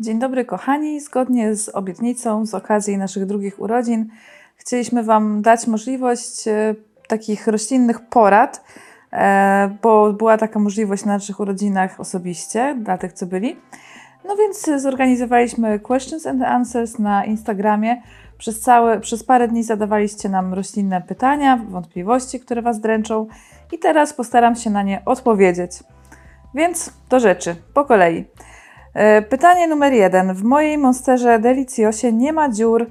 Dzień dobry, kochani. Zgodnie z obietnicą z okazji naszych drugich urodzin, chcieliśmy Wam dać możliwość e, takich roślinnych porad, e, bo była taka możliwość na naszych urodzinach osobiście, dla tych, co byli. No więc zorganizowaliśmy questions and answers na Instagramie. Przez, całe, przez parę dni zadawaliście nam roślinne pytania, wątpliwości, które Was dręczą, i teraz postaram się na nie odpowiedzieć. Więc do rzeczy, po kolei. E, Pytanie numer jeden. W mojej Monsterze Deliciosie nie ma dziur.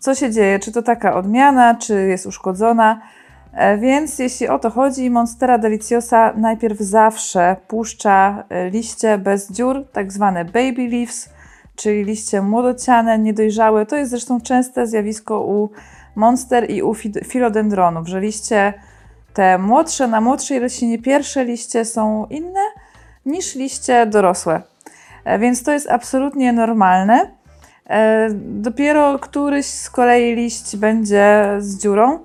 Co się dzieje? Czy to taka odmiana, czy jest uszkodzona? E, Więc jeśli o to chodzi, Monstera Deliciosa najpierw zawsze puszcza e, liście bez dziur, tak zwane baby leaves, czyli liście młodociane, niedojrzałe. To jest zresztą częste zjawisko u monster i u fi- filodendronów, że liście te młodsze, na młodszej roślinie pierwsze liście są inne niż liście dorosłe. E, Więc to jest absolutnie normalne. E, Dopiero któryś z kolei liść będzie z dziurą.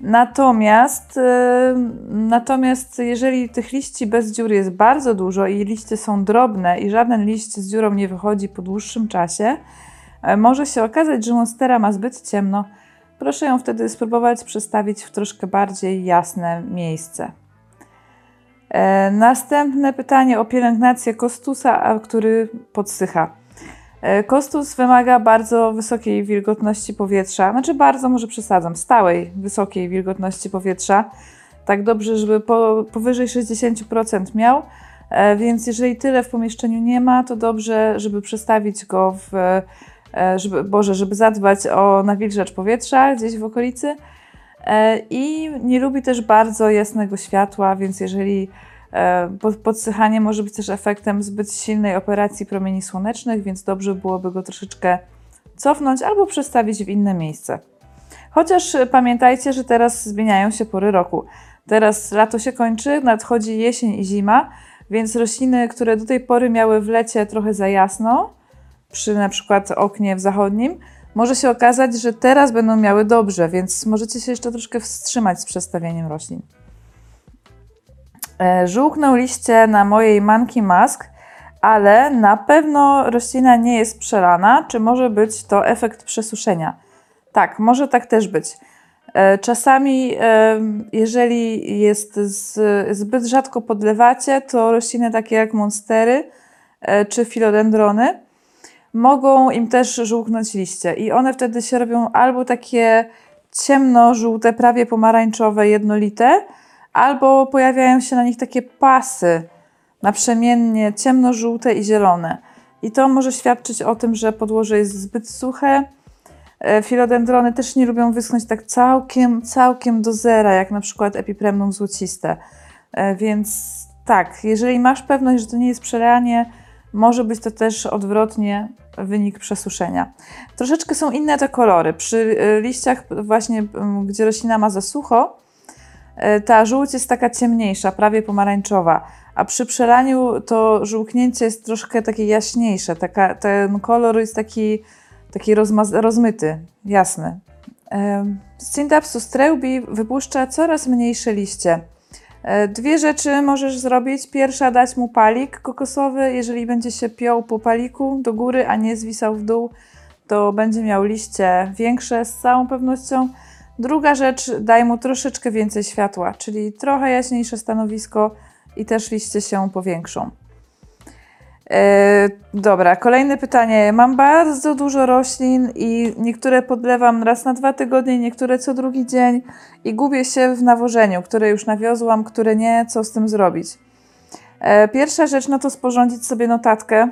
Natomiast, e, natomiast jeżeli tych liści bez dziur jest bardzo dużo i liście są drobne i żaden liść z dziurą nie wychodzi po dłuższym czasie, może się okazać, że monstera ma zbyt ciemno. Proszę ją wtedy spróbować przestawić w troszkę bardziej jasne miejsce. E, Następne pytanie o pielęgnację kostusa, który podsycha. E, Kostus wymaga bardzo wysokiej wilgotności powietrza, znaczy bardzo, może przesadzam, stałej wysokiej wilgotności powietrza. Tak dobrze, żeby po, powyżej 60% miał, e, więc jeżeli tyle w pomieszczeniu nie ma, to dobrze, żeby przestawić go w, żeby, Boże, żeby zadbać o nawilżacz powietrza gdzieś w okolicy. E, I nie lubi też bardzo jasnego światła, więc jeżeli e, pod- podsychanie może być też efektem zbyt silnej operacji promieni słonecznych, więc dobrze byłoby go troszeczkę cofnąć albo przestawić w inne miejsce. Chociaż e, pamiętajcie, że teraz zmieniają się pory roku. Teraz lato się kończy, nadchodzi jesień i zima, więc rośliny, które do tej pory miały w lecie trochę za jasno, przy na przykład oknie w zachodnim, może się okazać, że teraz będą miały dobrze, więc możecie się jeszcze troszkę wstrzymać z przestawieniem roślin. E, Żółkną liście na mojej Monkey Mask, ale na pewno roślina nie jest przelana. Czy może być to efekt przesuszenia? Tak, może tak też być. E, Czasami, em, jeżeli jest zbyt rzadko podlewacie, to rośliny takie jak monstery e, czy filodendrony mogą im też żółknąć liście i one wtedy się robią albo takie ciemno-żółte, prawie pomarańczowe, jednolite, albo pojawiają się na nich takie pasy naprzemiennie ciemno-żółte i zielone. I to może świadczyć o tym, że podłoże jest zbyt suche. E, Filodendrony też nie lubią wyschnąć tak całkiem, całkiem do zera, jak na przykład epipremnum złociste. E, Więc tak, jeżeli masz pewność, że to nie jest przelanie, może być to też odwrotnie wynik przesuszenia. Troszeczkę są inne te kolory. Przy y, liściach właśnie, gdzie roślina ma za sucho, y, ta żółć jest taka ciemniejsza, prawie pomarańczowa, a przy przelaniu to żółknięcie jest troszkę takie jaśniejsze. Taka, ten kolor jest taki, taki rozmyty, jasny. Ym, Scindapsus treubi wypuszcza coraz mniejsze liście. E, Dwie rzeczy możesz zrobić. Pierwsza, dać mu palik kokosowy. Jeżeli będzie się piął po paliku do góry, a nie zwisał w dół, to będzie miał liście większe z całą pewnością. Druga rzecz, daj mu troszeczkę więcej światła, czyli trochę jaśniejsze stanowisko i też liście się powiększą. E, dobra, kolejne pytanie. Mam bardzo dużo roślin i niektóre podlewam raz na dwa tygodnie, niektóre co drugi dzień i gubię się w nawożeniu, które już nawiozłam, które nie, co z tym zrobić. E, pierwsza rzecz, no to sporządzić sobie notatkę.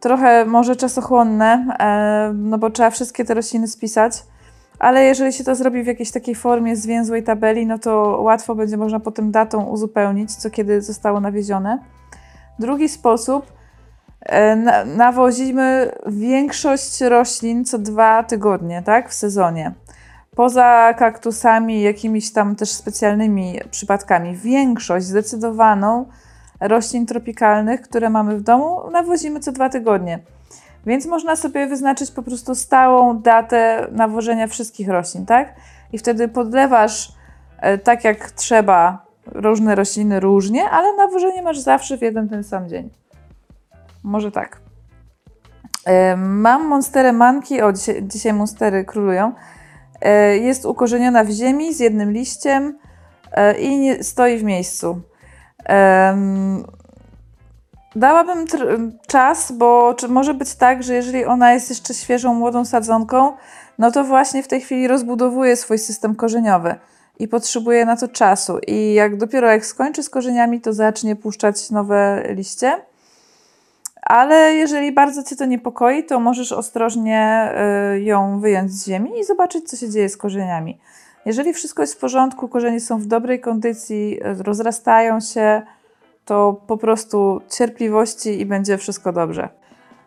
Trochę może czasochłonne, e, no bo trzeba wszystkie te rośliny spisać, ale jeżeli się to zrobi w jakiejś takiej formie zwięzłej tabeli, no to łatwo będzie można potem datą uzupełnić, co kiedy zostało nawiezione. Drugi sposób, nawozimy większość roślin co dwa tygodnie, tak, w sezonie. Poza kaktusami, jakimiś tam też specjalnymi przypadkami, większość zdecydowaną roślin tropikalnych, które mamy w domu, nawozimy co dwa tygodnie. Więc można sobie wyznaczyć po prostu stałą datę nawożenia wszystkich roślin, tak? I wtedy podlewasz e, tak jak trzeba różne rośliny różnie, ale nawożenie masz zawsze w jeden ten sam dzień. Może tak. E, Mam monsterę manki, o dzisiaj, monstery królują. E, Jest ukorzeniona w ziemi z jednym liściem e, i nie, stoi w miejscu. Dałabym czas, bo czy może być tak, że jeżeli ona jest jeszcze świeżą, młodą sadzonką, no to właśnie w tej chwili rozbudowuje swój system korzeniowy i potrzebuje na to czasu. I jak dopiero jak skończy z korzeniami, to zacznie puszczać nowe liście. Ale jeżeli bardzo Cię to niepokoi, to możesz ostrożnie y, ją wyjąć z ziemi i zobaczyć, co się dzieje z korzeniami. Jeżeli wszystko jest w porządku, korzenie są w dobrej kondycji, y, rozrastają się, to po prostu cierpliwości i będzie wszystko dobrze.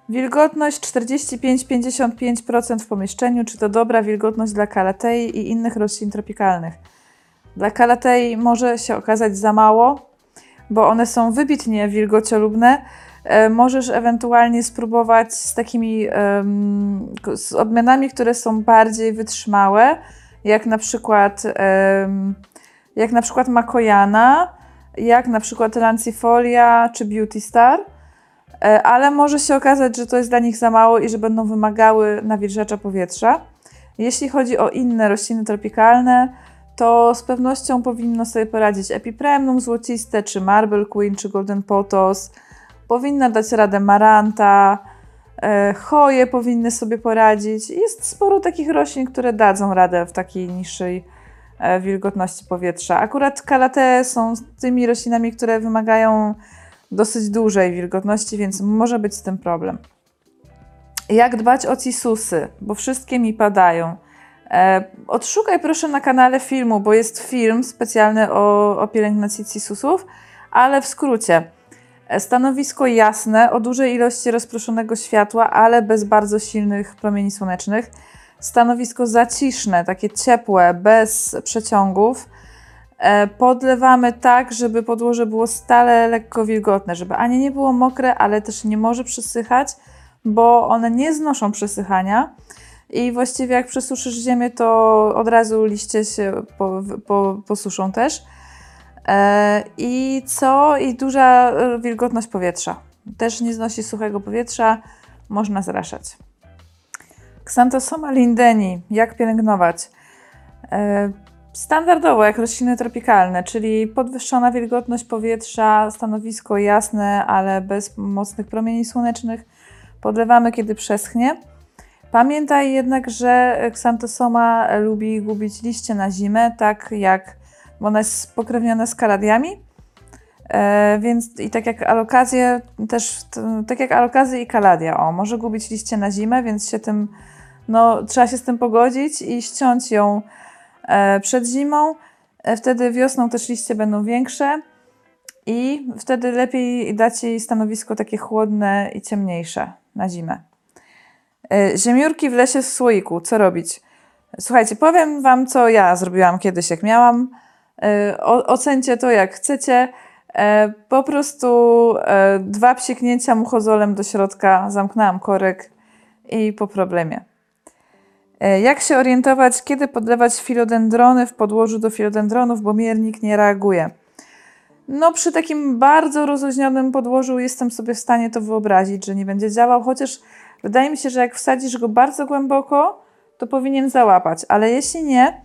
Wilgotność 45-55% w pomieszczeniu, czy to dobra wilgotność dla kalatei i innych roślin tropikalnych. Dla kalatei może się okazać za mało, bo one są wybitnie wilgociolubne. E, Możesz ewentualnie spróbować z takimi z odmianami, które są bardziej wytrzymałe, jak na przykład jak na przykład Makojana, jak na przykład Lancifolia czy Beauty Star. E, ale może się okazać, że to jest dla nich za mało i że będą wymagały nawilżacza powietrza. Jeśli chodzi o inne rośliny tropikalne, to z pewnością powinno sobie poradzić Epipremnum złociste, czy Marble Queen, czy Golden Potos. Powinna dać radę Maranta, e, choje powinny sobie poradzić. Jest sporo takich roślin, które dadzą radę w takiej niższej e, wilgotności powietrza. Akurat kalatee są tymi roślinami, które wymagają dosyć dużej wilgotności, więc może być z tym problem. Jak dbać o cisusy, bo wszystkie mi padają. E, odszukaj proszę na kanale filmu, bo jest film specjalny o, o pielęgnacji cisusów, ale w skrócie. Stanowisko jasne, o dużej ilości rozproszonego światła, ale bez bardzo silnych promieni słonecznych. Stanowisko zaciszne, takie ciepłe, bez przeciągów. E, Podlewamy tak, żeby podłoże było stale lekko wilgotne, żeby ani nie było mokre, ale też nie może przysychać, bo one nie znoszą przesychania. I właściwie jak przesuszysz ziemię, to od razu liście się po, po, posuszą też. E, I co? I duża e, wilgotność powietrza. Też nie znosi suchego powietrza, można zraszać. Xanthosoma lindeni. Jak pielęgnować? E, Standardowo, jak rośliny tropikalne, czyli podwyższona wilgotność powietrza, stanowisko jasne, ale bez mocnych promieni słonecznych. Podlewamy, kiedy przeschnie. Pamiętaj jednak, że Xanthosoma lubi gubić liście na zimę, tak jak bo ona jest pokrewniona z kaladiami. E, więc i tak jak alokazje, też t- tak jak alokazje i kaladia, o, może gubić liście na zimę, więc się tym, no, trzeba się z tym pogodzić i ściąć ją e, przed zimą. E, wtedy wiosną też liście będą większe i wtedy lepiej dać jej stanowisko takie chłodne i ciemniejsze na zimę. E, w lesie w słoiku. Co robić? Słuchajcie, powiem Wam, co ja zrobiłam kiedyś, jak miałam. E, O, ocencie to jak chcecie. E, Po prostu e, dwa psiknięcia muchozolem do środka, zamknęłam korek i po problemie. Jak się orientować, kiedy podlewać filodendrony w podłożu do filodendronów, bo miernik nie reaguje? No, przy takim bardzo rozluźnionym podłożu jestem sobie w stanie to wyobrazić, że nie będzie działał, chociaż wydaje mi się, że jak wsadzisz go bardzo głęboko, to powinien załapać, ale jeśli nie,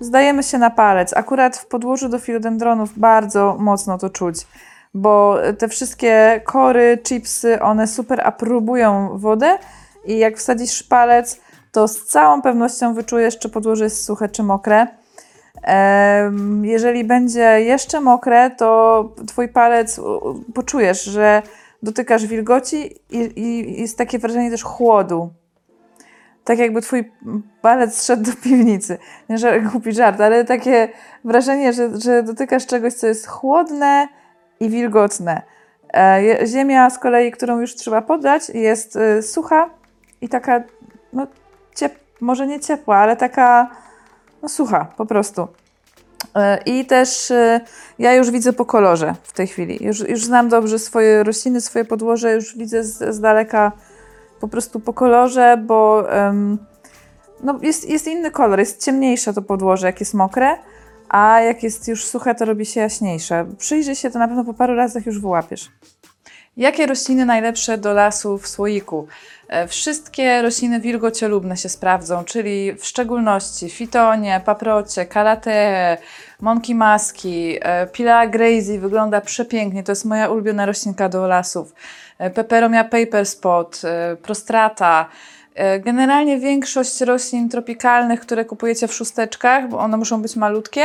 zdajemy się na palec. Akurat w podłożu do filodendronów bardzo mocno to czuć, bo te wszystkie kory, chipsy, one super aprobują wodę i jak wsadzisz palec, to z całą pewnością wyczujesz, czy podłoże jest suche, czy mokre. Jeżeli będzie jeszcze mokre, to twój palec poczujesz, że dotykasz wilgoci i, i jest takie wrażenie też chłodu. Tak jakby twój palec szedł do piwnicy. Nie, że głupi żart, ale takie wrażenie, że, że dotykasz czegoś, co jest chłodne i wilgotne. E, Ziemia z kolei, którą już trzeba podać, jest y, sucha i taka, no ciep- może nie ciepła, ale taka no, sucha po prostu. E, I też e, ja już widzę po kolorze w tej chwili. Już, już znam dobrze swoje rośliny, swoje podłoże, już widzę z, z daleka po prostu po kolorze, bo no jest, jest inny kolor, jest ciemniejsze to podłoże, jak jest mokre, a jak jest już suche, to robi się jaśniejsze. Przyjrzyj się, to na pewno po paru razach już wyłapiesz. Jakie rośliny najlepsze do lasu w słoiku? E, Wszystkie rośliny wilgociolubne się sprawdzą, czyli w szczególności fitonie, paprocie, kalatee, mąki maski, e, pila grazy wygląda przepięknie, to jest moja ulubiona roślinka do lasów. E, Peperomia paper spot, e, prostrata, E, Generalnie większość roślin tropikalnych, które kupujecie w szósteczkach, bo one muszą być malutkie,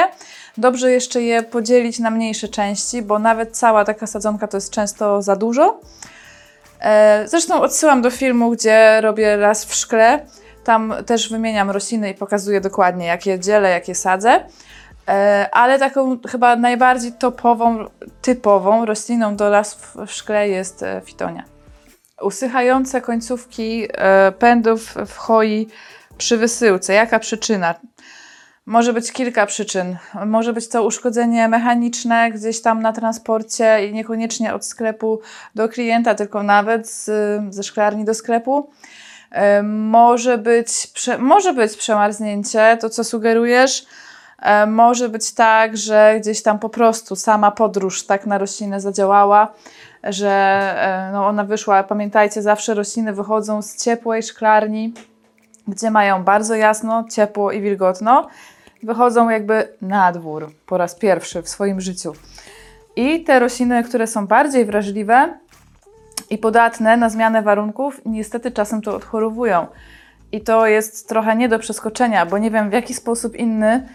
dobrze jeszcze je podzielić na mniejsze części, bo nawet cała taka sadzonka to jest często za dużo. Zresztą odsyłam do filmu, gdzie robię las w szkle. Tam też wymieniam rośliny i pokazuję dokładnie, jakie dzielę, jakie sadzę. E, Ale taką chyba najbardziej topową, typową rośliną do las w szkle jest e, fitonia usychające końcówki e, pędów w choi przy wysyłce. Jaka przyczyna? Może być kilka przyczyn. Może być to uszkodzenie mechaniczne gdzieś tam na transporcie i niekoniecznie od sklepu do klienta, tylko nawet z, ze szklarni do sklepu. Może być, może być przemarznięcie, to co sugerujesz. E, Może być tak, że gdzieś tam po prostu sama podróż tak na roślinę zadziałała, że e, no ona wyszła. Pamiętajcie, zawsze rośliny wychodzą z ciepłej szklarni, gdzie mają bardzo jasno, ciepło i wilgotno. Wychodzą jakby na dwór po raz pierwszy w swoim życiu. I te rośliny, które są bardziej wrażliwe i podatne na zmianę warunków, niestety czasem to odchorowują. I to jest trochę nie do przeskoczenia, bo nie wiem w jaki sposób inny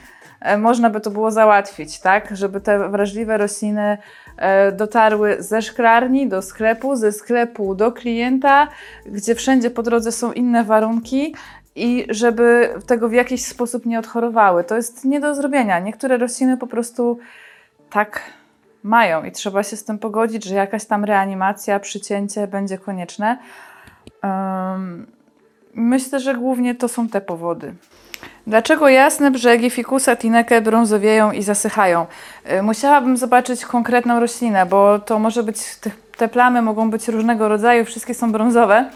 można by to było załatwić, tak? Żeby te wrażliwe rośliny e, dotarły ze szklarni do sklepu, ze sklepu do klienta, gdzie wszędzie po drodze są inne warunki i żeby tego w jakiś sposób nie odchorowały. To jest nie do zrobienia. Niektóre rośliny po prostu tak mają i trzeba się z tym pogodzić, że jakaś tam reanimacja, przycięcie będzie konieczne. Em, myślę, że głównie to są te powody. Dlaczego jasne brzegi fikusa tineke brązowieją i zasychają? Y, Musiałabym zobaczyć konkretną roślinę, bo to może być, te, plamy mogą być różnego rodzaju, wszystkie są brązowe,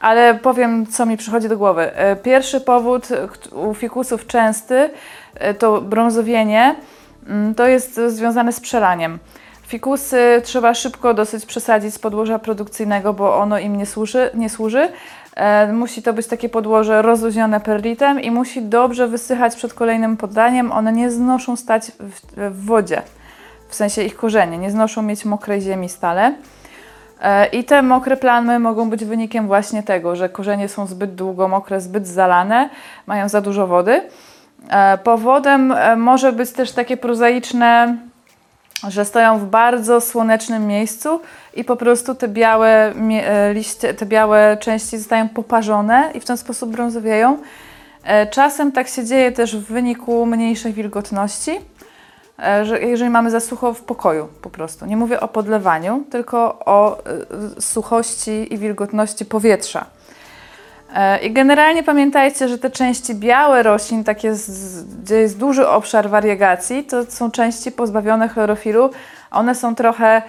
ale powiem, co mi przychodzi do głowy. Y, Pierwszy powód u fikusów częsty y, to brązowienie, mm, to jest związane z przelaniem. Fikusy trzeba szybko dosyć przesadzić z podłoża produkcyjnego, bo ono im nie służy. Nie służy. E, musi to być takie podłoże rozluźnione perlitem i musi dobrze wysychać przed kolejnym poddaniem. One nie znoszą stać w, w wodzie, w sensie ich korzenie, nie znoszą mieć mokrej ziemi stale. E, I te mokre plamy mogą być wynikiem właśnie tego, że korzenie są zbyt długo mokre, zbyt zalane, mają za dużo wody. E, Powodem może być też takie prozaiczne że stoją w bardzo słonecznym miejscu i po prostu te białe e, liście, te białe części zostają poparzone i w ten sposób brązowieją. E, Czasem tak się dzieje też w wyniku mniejszej wilgotności, e, że jeżeli mamy za sucho w pokoju po prostu. Nie mówię o podlewaniu, tylko o suchości i wilgotności powietrza. I generalnie pamiętajcie, że te części białe roślin, takie gdzie jest duży obszar wariegacji, to są części pozbawione chlorofilu. One są trochę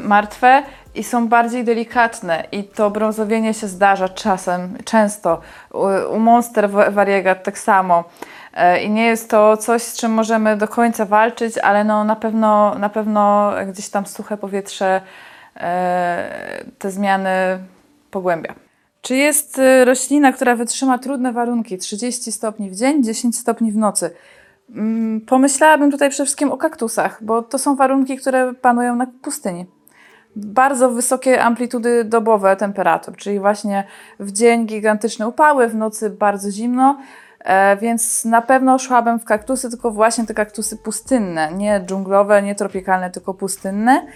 martwe i są bardziej delikatne i to brązowienie się zdarza czasem, często. U, monster variegat tak samo. E, I nie jest to coś, z czym możemy do końca walczyć, ale no na pewno, na pewno gdzieś tam suche powietrze e, te zmiany pogłębia. Czy jest roślina, która wytrzyma trudne warunki 30 stopni w dzień, 10 stopni w nocy? Mm, Pomyślałabym tutaj przede wszystkim o kaktusach, bo to są warunki, które panują na pustyni. Bardzo wysokie amplitudy dobowe temperatur, czyli właśnie w dzień gigantyczne upały, w nocy bardzo zimno, e, więc na pewno szłabym w kaktusy, tylko właśnie te kaktusy pustynne, nie dżunglowe, nie tropikalne, tylko pustynne.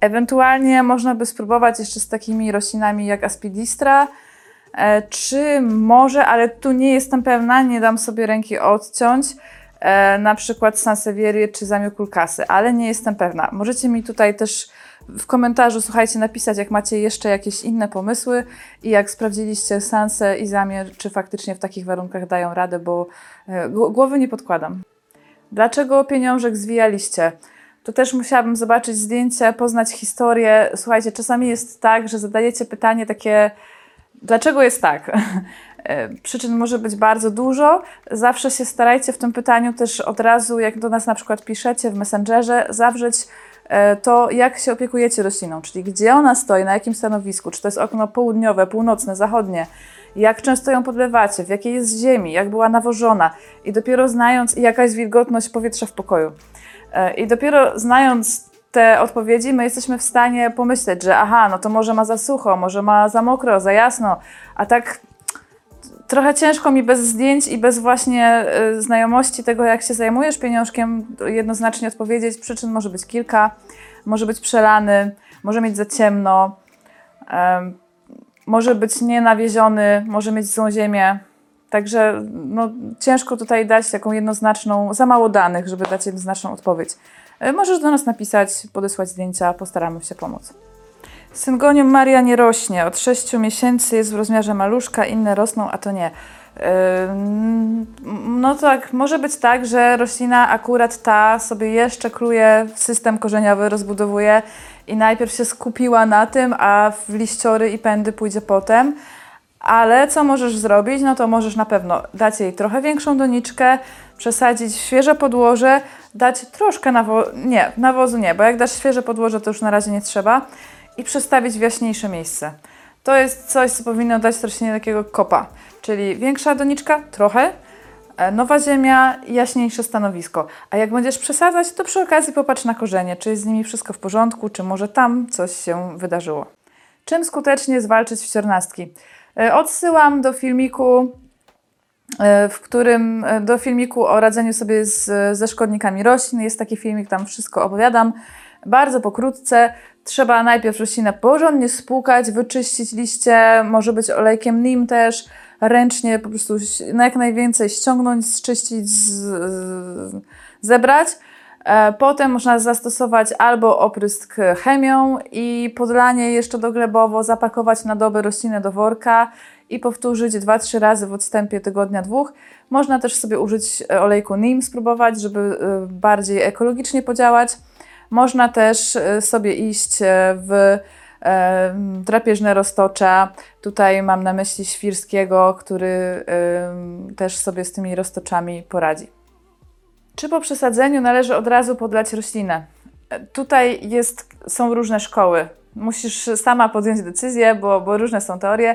Ewentualnie można by spróbować jeszcze z takimi roślinami jak aspidistra, e, czy może, ale tu nie jestem pewna, nie dam sobie ręki odciąć, na przykład Sansevierię czy Zamiokulkasy, ale nie jestem pewna. Możecie mi tutaj też w komentarzu, słuchajcie, napisać, jak macie jeszcze jakieś inne pomysły i jak sprawdziliście Sanse i Zamie, czy faktycznie w takich warunkach dają radę, bo e, gł- głowy nie podkładam. Dlaczego pieniążek zwijaliście? To też musiałabym zobaczyć zdjęcia, poznać historię. Słuchajcie, czasami jest tak, że zadajecie pytanie takie, dlaczego jest tak? E, Przyczyn może być bardzo dużo. Zawsze się starajcie w tym pytaniu też od razu, jak do nas na przykład piszecie w Messengerze, zawrzeć e, to jak się opiekujecie rośliną, czyli gdzie ona stoi, na jakim stanowisku, czy to jest okno południowe, północne, zachodnie, jak często ją podlewacie, w jakiej jest ziemi, jak była nawożona i dopiero znając, jaka jest wilgotność powietrza w pokoju. E, I dopiero znając te odpowiedzi, my jesteśmy w stanie pomyśleć, że aha, no to może ma za sucho, może ma za mokro, za jasno, a tak trochę ciężko mi bez zdjęć i bez właśnie y, znajomości tego, jak się zajmujesz pieniążkiem, jednoznacznie odpowiedzieć. Przyczyn może być kilka. Może być przelany, może mieć za ciemno, em, może być nienawieziony, może mieć złą ziemię. Także no, ciężko tutaj dać taką jednoznaczną, za mało danych, żeby dać jednoznaczną odpowiedź. Y, Możesz do nas napisać, podesłać zdjęcia, postaramy się pomóc. Syngonium Maria nie rośnie. Od 6 miesięcy jest w rozmiarze maluszka, inne rosną, a to nie. No tak, może być tak, że roślina akurat ta sobie jeszcze kluje system korzeniowy, rozbudowuje i najpierw się skupiła na tym, a w liściory i pędy pójdzie potem. Ale co możesz zrobić? No to możesz na pewno dać jej trochę większą doniczkę, przesadzić świeże podłoże, dać troszkę nawozu, nie, nawozu nie, bo jak dasz świeże podłoże, to już na razie nie trzeba i przestawić w jaśniejsze miejsce. To jest coś, co powinno dać roślinie takiego kopa, czyli większa doniczka, trochę, e, nowa ziemia jaśniejsze stanowisko. A jak będziesz przesadzać, to przy okazji popatrz na korzenie, czy jest z nimi wszystko w porządku, czy może tam coś się wydarzyło. Czym skutecznie zwalczyć wciornastki? E, Odsyłam do filmiku, e, w którym do filmiku o radzeniu sobie z, ze szkodnikami roślin. Jest taki filmik, tam wszystko opowiadam. Bardzo pokrótce. Trzeba najpierw roślinę porządnie spłukać, wyczyścić liście, może być olejkiem nim też, ręcznie po prostu na jak najwięcej ściągnąć, zczyścić, zebrać. E, Potem można zastosować albo oprysk chemią i podlanie jeszcze doglebowo, zapakować na dobę roślinę do worka i powtórzyć 2-3 razy w odstępie tygodnia dwóch. Można też sobie użyć olejku NIM, spróbować, żeby e, bardziej ekologicznie podziałać. Można też e, sobie iść e, w e, drapieżne roztocza. Tutaj mam na myśli Świrskiego, który też sobie z tymi roztoczami poradzi. Czy po przesadzeniu należy od razu podlać roślinę? Tutaj jest, są różne szkoły. Musisz sama podjąć decyzję, bo, bo różne są teorie.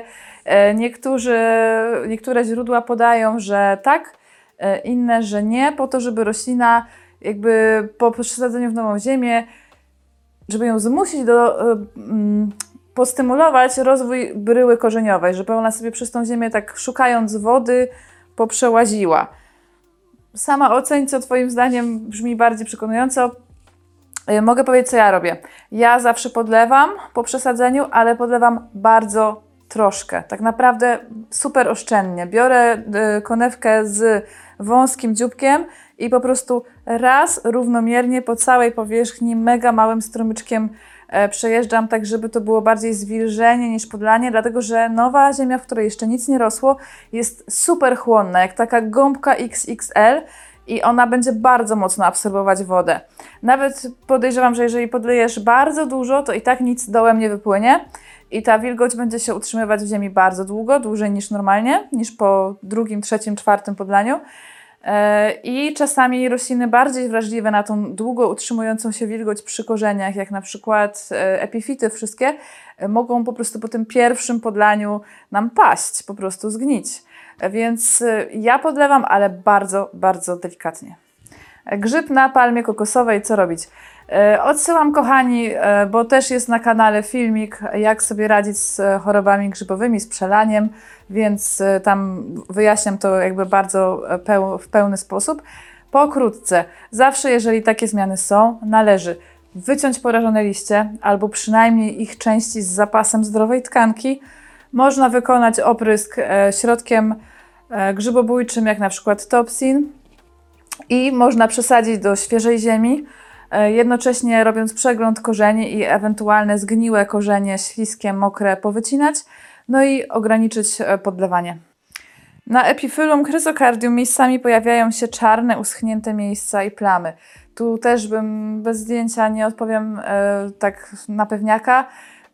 Niektórzy, niektóre źródła podają, że tak, inne, że nie, po to, żeby roślina jakby po przesadzeniu w nową ziemię, żeby ją zmusić do, e, mm, postymulować rozwój bryły korzeniowej, żeby ona sobie przez tą ziemię tak szukając wody poprzełaziła. Sama oceń, co Twoim zdaniem brzmi bardziej przekonująco. Y, Mogę powiedzieć, co ja robię. Ja zawsze podlewam po przesadzeniu, ale podlewam bardzo troszkę. Tak naprawdę super oszczędnie. Biorę y, konewkę z wąskim dzióbkiem i po prostu raz równomiernie po całej powierzchni mega małym strumyczkiem e, przejeżdżam, tak żeby to było bardziej zwilżenie niż podlanie, dlatego że nowa ziemia, w której jeszcze nic nie rosło, jest super chłonna, jak taka gąbka XXL i ona będzie bardzo mocno absorbować wodę. Nawet podejrzewam, że jeżeli podlejesz bardzo dużo, to i tak nic dołem nie wypłynie i ta wilgoć będzie się utrzymywać w ziemi bardzo długo, dłużej niż normalnie, niż po drugim, trzecim, czwartym podlaniu. E, I czasami rośliny bardziej wrażliwe na tą długo utrzymującą się wilgoć przy korzeniach, jak na przykład e, epifity wszystkie, e, mogą po prostu po tym pierwszym podlaniu nam paść, po prostu zgnić. Więc ja podlewam, ale bardzo, bardzo delikatnie. Grzyb na palmie kokosowej, co robić? E, Odsyłam, kochani, e, bo też jest na kanale filmik, jak sobie radzić z e, chorobami grzybowymi, z przelaniem, więc tam wyjaśniam to jakby bardzo peł, w pełny sposób. Pokrótce, zawsze jeżeli takie zmiany są, należy wyciąć porażone liście albo przynajmniej ich części z zapasem zdrowej tkanki. Można wykonać oprysk środkiem grzybobójczym, jak na przykład Topsin, i można przesadzić do świeżej ziemi, jednocześnie robiąc przegląd korzeni i ewentualne zgniłe korzenie, śliskie, mokre powycinać, no i ograniczyć e, podlewanie. Na epifylum chryzokardium miejscami pojawiają się czarne, uschnięte miejsca i plamy. Tu też bym bez zdjęcia nie odpowiem e, tak na pewniaka,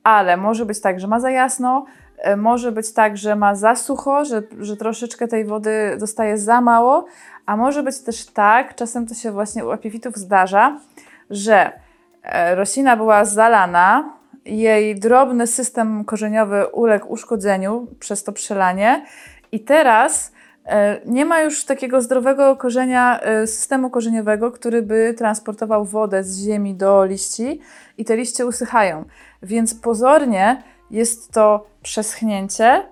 ale może być tak, że ma za jasno, e, może być tak, że ma za sucho, że, że troszeczkę tej wody dostaje za mało, a może być też tak, czasem to się właśnie u epifitów zdarza, że e, roślina była zalana, jej drobny system korzeniowy uległ uszkodzeniu przez to przelanie i teraz e, nie ma już takiego zdrowego korzenia, e, systemu korzeniowego, który by transportował wodę z ziemi do liści i te liście usychają. Więc pozornie jest to przeschnięcie,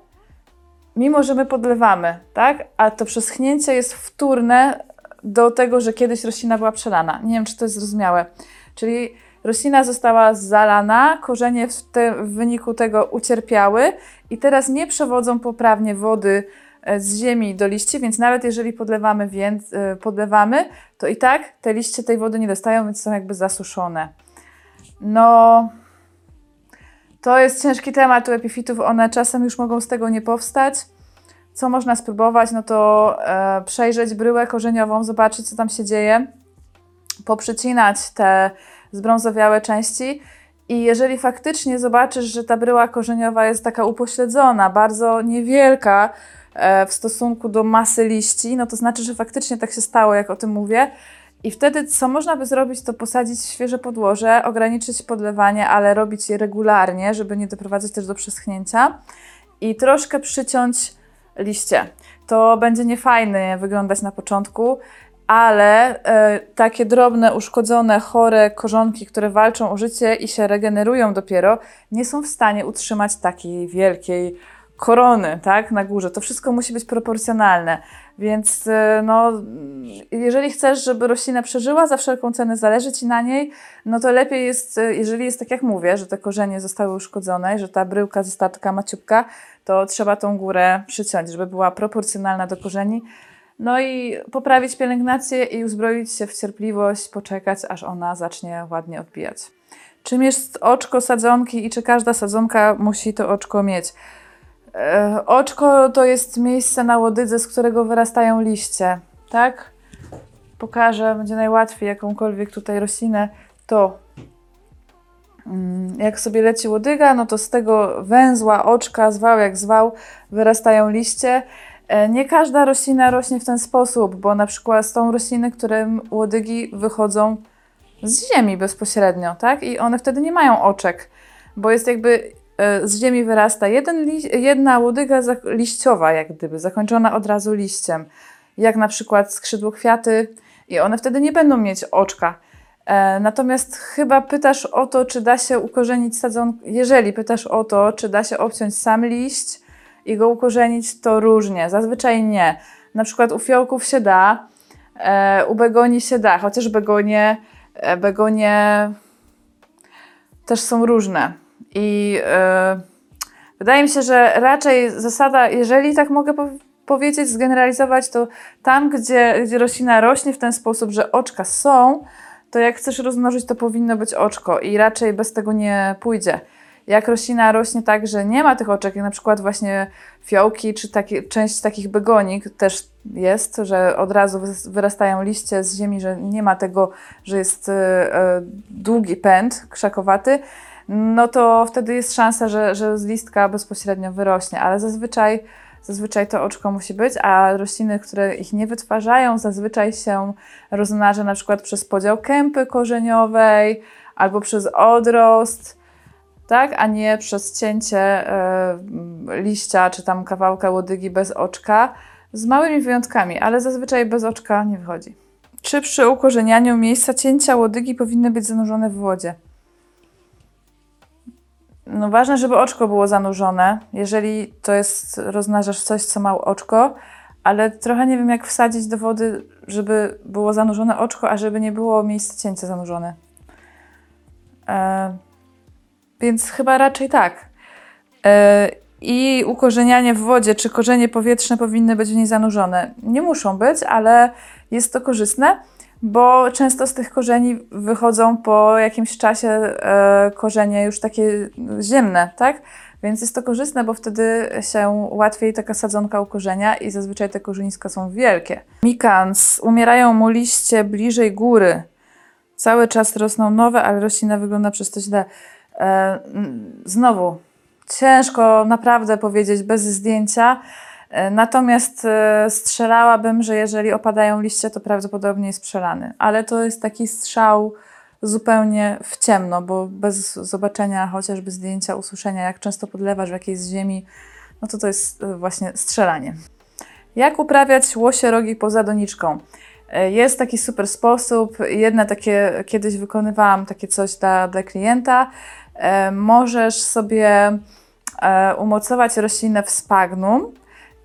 mimo że my podlewamy, tak? A to przeschnięcie jest wtórne do tego, że kiedyś roślina była przelana. Nie wiem, czy to jest zrozumiałe. Czyli roślina została zalana, korzenie w, te, w wyniku tego ucierpiały i teraz nie przewodzą poprawnie wody e, z ziemi do liści, więc nawet jeżeli podlewamy, więc, e, podlewamy, to i tak te liście tej wody nie dostają, więc są jakby zasuszone. No, to jest ciężki temat u epifitów, one czasem już mogą z tego nie powstać. Co można spróbować? No to e, przejrzeć bryłę korzeniową, zobaczyć co tam się dzieje, poprzecinać te zbrązowiałe części i jeżeli faktycznie zobaczysz, że ta bryła korzeniowa jest taka upośledzona, bardzo niewielka e, w stosunku do masy liści, no to znaczy, że faktycznie tak się stało, jak o tym mówię. I wtedy co można by zrobić, to posadzić świeże podłoże, ograniczyć podlewanie, ale robić je regularnie, żeby nie doprowadzać też do przeschnięcia i troszkę przyciąć liście. To będzie niefajnie wyglądać na początku, ale e, takie drobne, uszkodzone, chore korzonki, które walczą o życie i się regenerują dopiero, nie są w stanie utrzymać takiej wielkiej korony, tak, na górze. To wszystko musi być proporcjonalne. Więc e, no, jeżeli chcesz, żeby roślina przeżyła, za wszelką cenę zależy Ci na niej, no to lepiej jest, e, jeżeli jest tak jak mówię, że te korzenie zostały uszkodzone, że ta bryłka została taka maciupka, to trzeba tą górę przyciąć, żeby była proporcjonalna do korzeni. No i poprawić pielęgnację i uzbroić się w cierpliwość, poczekać, aż ona zacznie ładnie odbijać. Czym jest oczko sadzonki i czy każda sadzonka musi to oczko mieć? E, oczko to jest miejsce na łodydze, z którego wyrastają liście, tak? Pokażę, będzie najłatwiej jakąkolwiek tutaj roślinę, to jak sobie leci łodyga, no to z tego węzła, oczka, zwał jak zwał, wyrastają liście. E, Nie każda roślina rośnie w ten sposób, bo na przykład są rośliny, którym łodygi wychodzą z ziemi bezpośrednio, tak? I one wtedy nie mają oczek, bo jest jakby e, z ziemi wyrasta jeden jedna łodyga liściowa, jak gdyby, zakończona od razu liściem, jak na przykład skrzydłokwiaty i one wtedy nie będą mieć oczka. E, Natomiast chyba pytasz o to, czy da się ukorzenić sadzonkę, jeżeli pytasz o to, czy da się obciąć sam liść i go ukorzenić, to różnie, zazwyczaj nie. Na przykład u fiołków się da, e, u begonii się da, chociaż begonie, e, begonie też są różne. I e, wydaje mi się, że raczej zasada, jeżeli tak mogę po powiedzieć, zgeneralizować, to tam, gdzie, gdzie roślina rośnie w ten sposób, że oczka są, to jak chcesz rozmnożyć, to powinno być oczko i raczej bez tego nie pójdzie. Jak roślina rośnie tak, że nie ma tych oczek, jak na przykład właśnie fiołki, czy taki, część takich begonik też jest, że od razu wyrastają liście z ziemi, że nie ma tego, że jest e, e, długi pęd krzakowaty, no to wtedy jest szansa, że, że z listka bezpośrednio wyrośnie, ale zazwyczaj, zazwyczaj to oczko musi być, a rośliny, które ich nie wytwarzają, zazwyczaj się rozmnaża na przykład przez podział kępy korzeniowej albo przez odrost, tak, a nie przez cięcie e, liścia czy tam kawałka łodygi bez oczka, z małymi wyjątkami, ale zazwyczaj bez oczka nie wychodzi. Czy przy ukorzenianiu miejsca cięcia łodygi powinny być zanurzone w wodzie? No ważne, żeby oczko było zanurzone, jeżeli to jest, rozmnażasz coś, co ma oczko, ale trochę nie wiem, jak wsadzić do wody, żeby było zanurzone oczko, a żeby nie było miejsca cięcia zanurzone. E, więc chyba raczej tak. E, I ukorzenianie w wodzie, czy korzenie powietrzne powinny być w niej zanurzone? Nie muszą być, ale jest to korzystne, bo często z tych korzeni wychodzą po jakimś czasie e, korzenie już takie ziemne, tak? Więc jest to korzystne, bo wtedy się łatwiej taka sadzonka ukorzenia i zazwyczaj te korzeniska są wielkie. Mikans. Umierają mu liście bliżej góry. Cały czas rosną nowe, ale roślina wygląda przez to źle. E, znowu, ciężko naprawdę powiedzieć bez zdjęcia. E, Natomiast e, strzelałabym, że jeżeli opadają liście, to prawdopodobnie jest przelany. Ale to jest taki strzał zupełnie w ciemno, bo bez zobaczenia chociażby zdjęcia, usłyszenia, jak często podlewasz w jakiejś ziemi, no to to jest e, właśnie strzelanie. Jak uprawiać łosie rogi poza doniczką? Jest taki super sposób. Jedne takie, kiedyś wykonywałam takie coś dla, dla klienta. Możesz sobie umocować roślinę w spagnum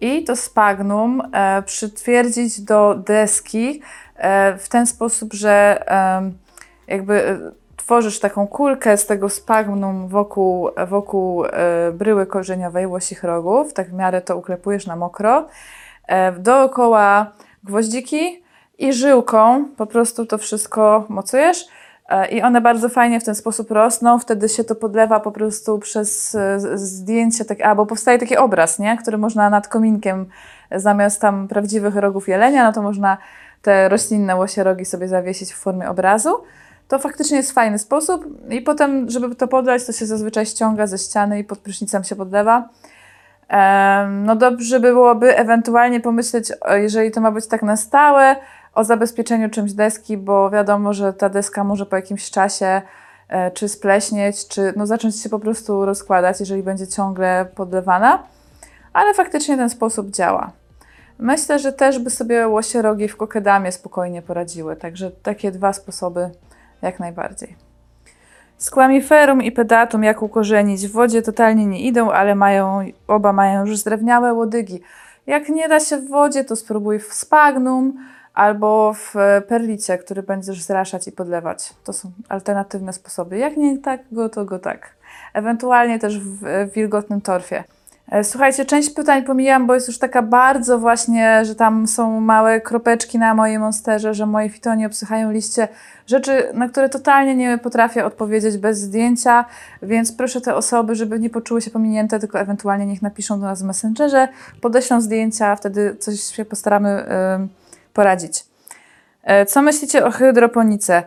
i to spagnum e, przytwierdzić do deski e, w ten sposób, że jakby e, tworzysz taką kulkę z tego spagnum wokół, wokół bryły korzeniowej łosich rogów, tak w miarę to uklepujesz na mokro. Dookoła gwoździki i żyłką po prostu to wszystko mocujesz i one bardzo fajnie w ten sposób rosną, wtedy się to podlewa po prostu przez e, zdjęcie, tak, albo powstaje taki obraz, nie? który można nad kominkiem e, zamiast tam prawdziwych rogów jelenia, no to można te roślinne łosie rogi sobie zawiesić w formie obrazu. To faktycznie jest fajny sposób i potem, żeby to podlać, to się zazwyczaj ściąga ze ściany i pod prysznicem się podlewa. No dobrze by byłoby ewentualnie pomyśleć, jeżeli to ma być tak na stałe, o zabezpieczeniu czymś deski, bo wiadomo, że ta deska może po jakimś czasie e, czy spleśnieć, czy no zacząć się po prostu rozkładać, jeżeli będzie ciągle podlewana, ale faktycznie ten sposób działa. Myślę, że też by sobie łosie rogi w kokedamie spokojnie poradziły, także takie dwa sposoby jak najbardziej. Squamiferum i pedatum jak ukorzenić w wodzie totalnie nie idą, ale mają, oba mają już zdrewniałe łodygi. Jak nie da się w wodzie, to spróbuj w spagnum albo w perlicie, który będziesz zraszać i podlewać. To są alternatywne sposoby. Jak nie tak, go to go tak. Ewentualnie też w, wilgotnym torfie. E, Słuchajcie, część pytań pomijam, bo jest już taka bardzo właśnie, że tam są małe kropeczki na mojej monsterze, że moje fitonie obsychają liście. Rzeczy, na które totalnie nie potrafię odpowiedzieć bez zdjęcia, więc proszę te osoby, żeby nie poczuły się pominięte, tylko ewentualnie niech napiszą do nas w Messengerze, podeślą zdjęcia, wtedy coś się postaramy ym, poradzić. E, Co myślicie o hydroponice?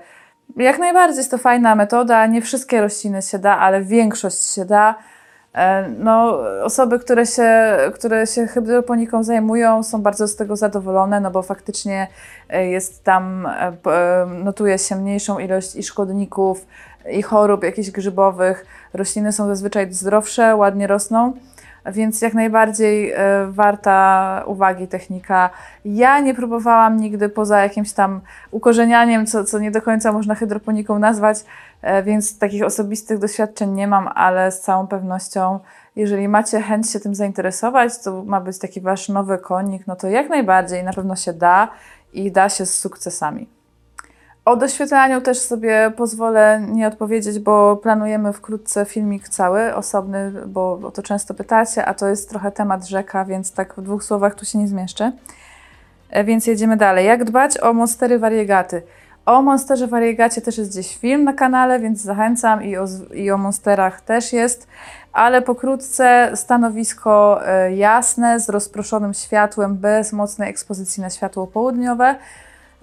Jak najbardziej jest to fajna metoda. Nie wszystkie rośliny się da, ale większość się da. E, No, osoby, które się, które się hydroponiką zajmują, są bardzo z tego zadowolone, no bo faktycznie e, jest tam, notuje się mniejszą ilość i szkodników, i chorób jakichś grzybowych. Rośliny są zazwyczaj zdrowsze, ładnie rosną, więc jak najbardziej e, warta uwagi technika. Ja nie próbowałam nigdy poza jakimś tam ukorzenianiem, co, co nie do końca można hydroponiką nazwać, e, więc takich osobistych doświadczeń nie mam, ale z całą pewnością, jeżeli macie chęć się tym zainteresować, to ma być taki wasz nowy konik, no to jak najbardziej na pewno się da i da się z sukcesami. O doświetlaniu też sobie pozwolę nie odpowiedzieć, bo planujemy wkrótce filmik cały, osobny, bo o to często pytacie, a to jest trochę temat rzeka, więc tak w dwóch słowach tu się nie zmieszczę. E, Więc jedziemy dalej. Jak dbać o monstery wariegaty? O monsterze wariegacie też jest gdzieś film na kanale, więc zachęcam i o, i o monsterach też jest, ale pokrótce stanowisko e, jasne, z rozproszonym światłem, bez mocnej ekspozycji na światło południowe.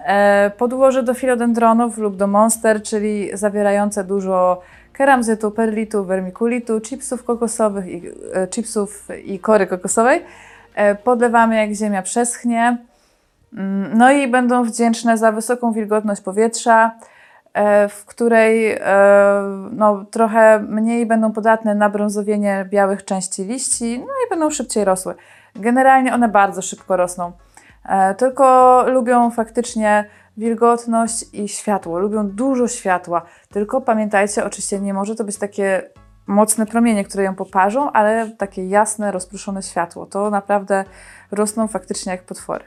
E, Podłoże do filodendronów lub do monster, czyli zawierające dużo keramzytu, perlitu, wermikulitu, chipsów kokosowych i, e, chipsów i kory kokosowej. E, Podlewamy jak ziemia przeschnie. Mm, No i będą wdzięczne za wysoką wilgotność powietrza, w której no, trochę mniej będą podatne na brązowienie białych części liści, no i będą szybciej rosły. Generalnie one bardzo szybko rosną. E, Tylko lubią faktycznie wilgotność i światło. Lubią dużo światła. Tylko pamiętajcie, oczywiście nie może to być takie mocne promienie, które ją poparzą, ale takie jasne, rozproszone światło. To naprawdę rosną faktycznie jak potwory.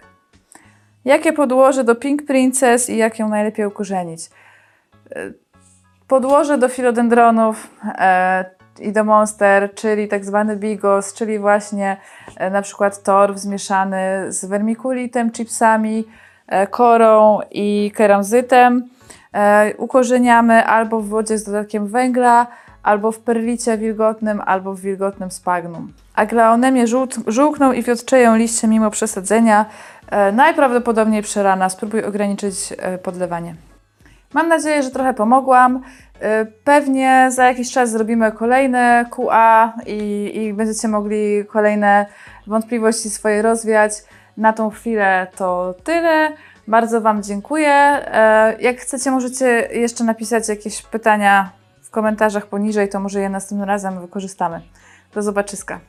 Jakie podłoże do Pink Princess i jak ją najlepiej ukorzenić? E, Podłoże do filodendronów e, i do monster, czyli tak zwany bigos, czyli właśnie e, na przykład torf zmieszany z wermikulitem, chipsami, e, korą i keramzytem. E, ukorzeniamy albo w wodzie z dodatkiem węgla, albo w perlicie wilgotnym, albo w wilgotnym spagnum. Aglaonemie żółt, żółkną i wiotczeją liście mimo przesadzenia. Najprawdopodobniej przerana. Spróbuj ograniczyć podlewanie. Mam nadzieję, że trochę pomogłam. E, Pewnie za jakiś czas zrobimy kolejne QA i, i będziecie mogli kolejne wątpliwości swoje rozwiać. Na tą chwilę to tyle. Bardzo Wam dziękuję. E, Jak chcecie, możecie jeszcze napisać jakieś pytania w komentarzach poniżej, to może je następnym razem wykorzystamy. Do zobaczyska.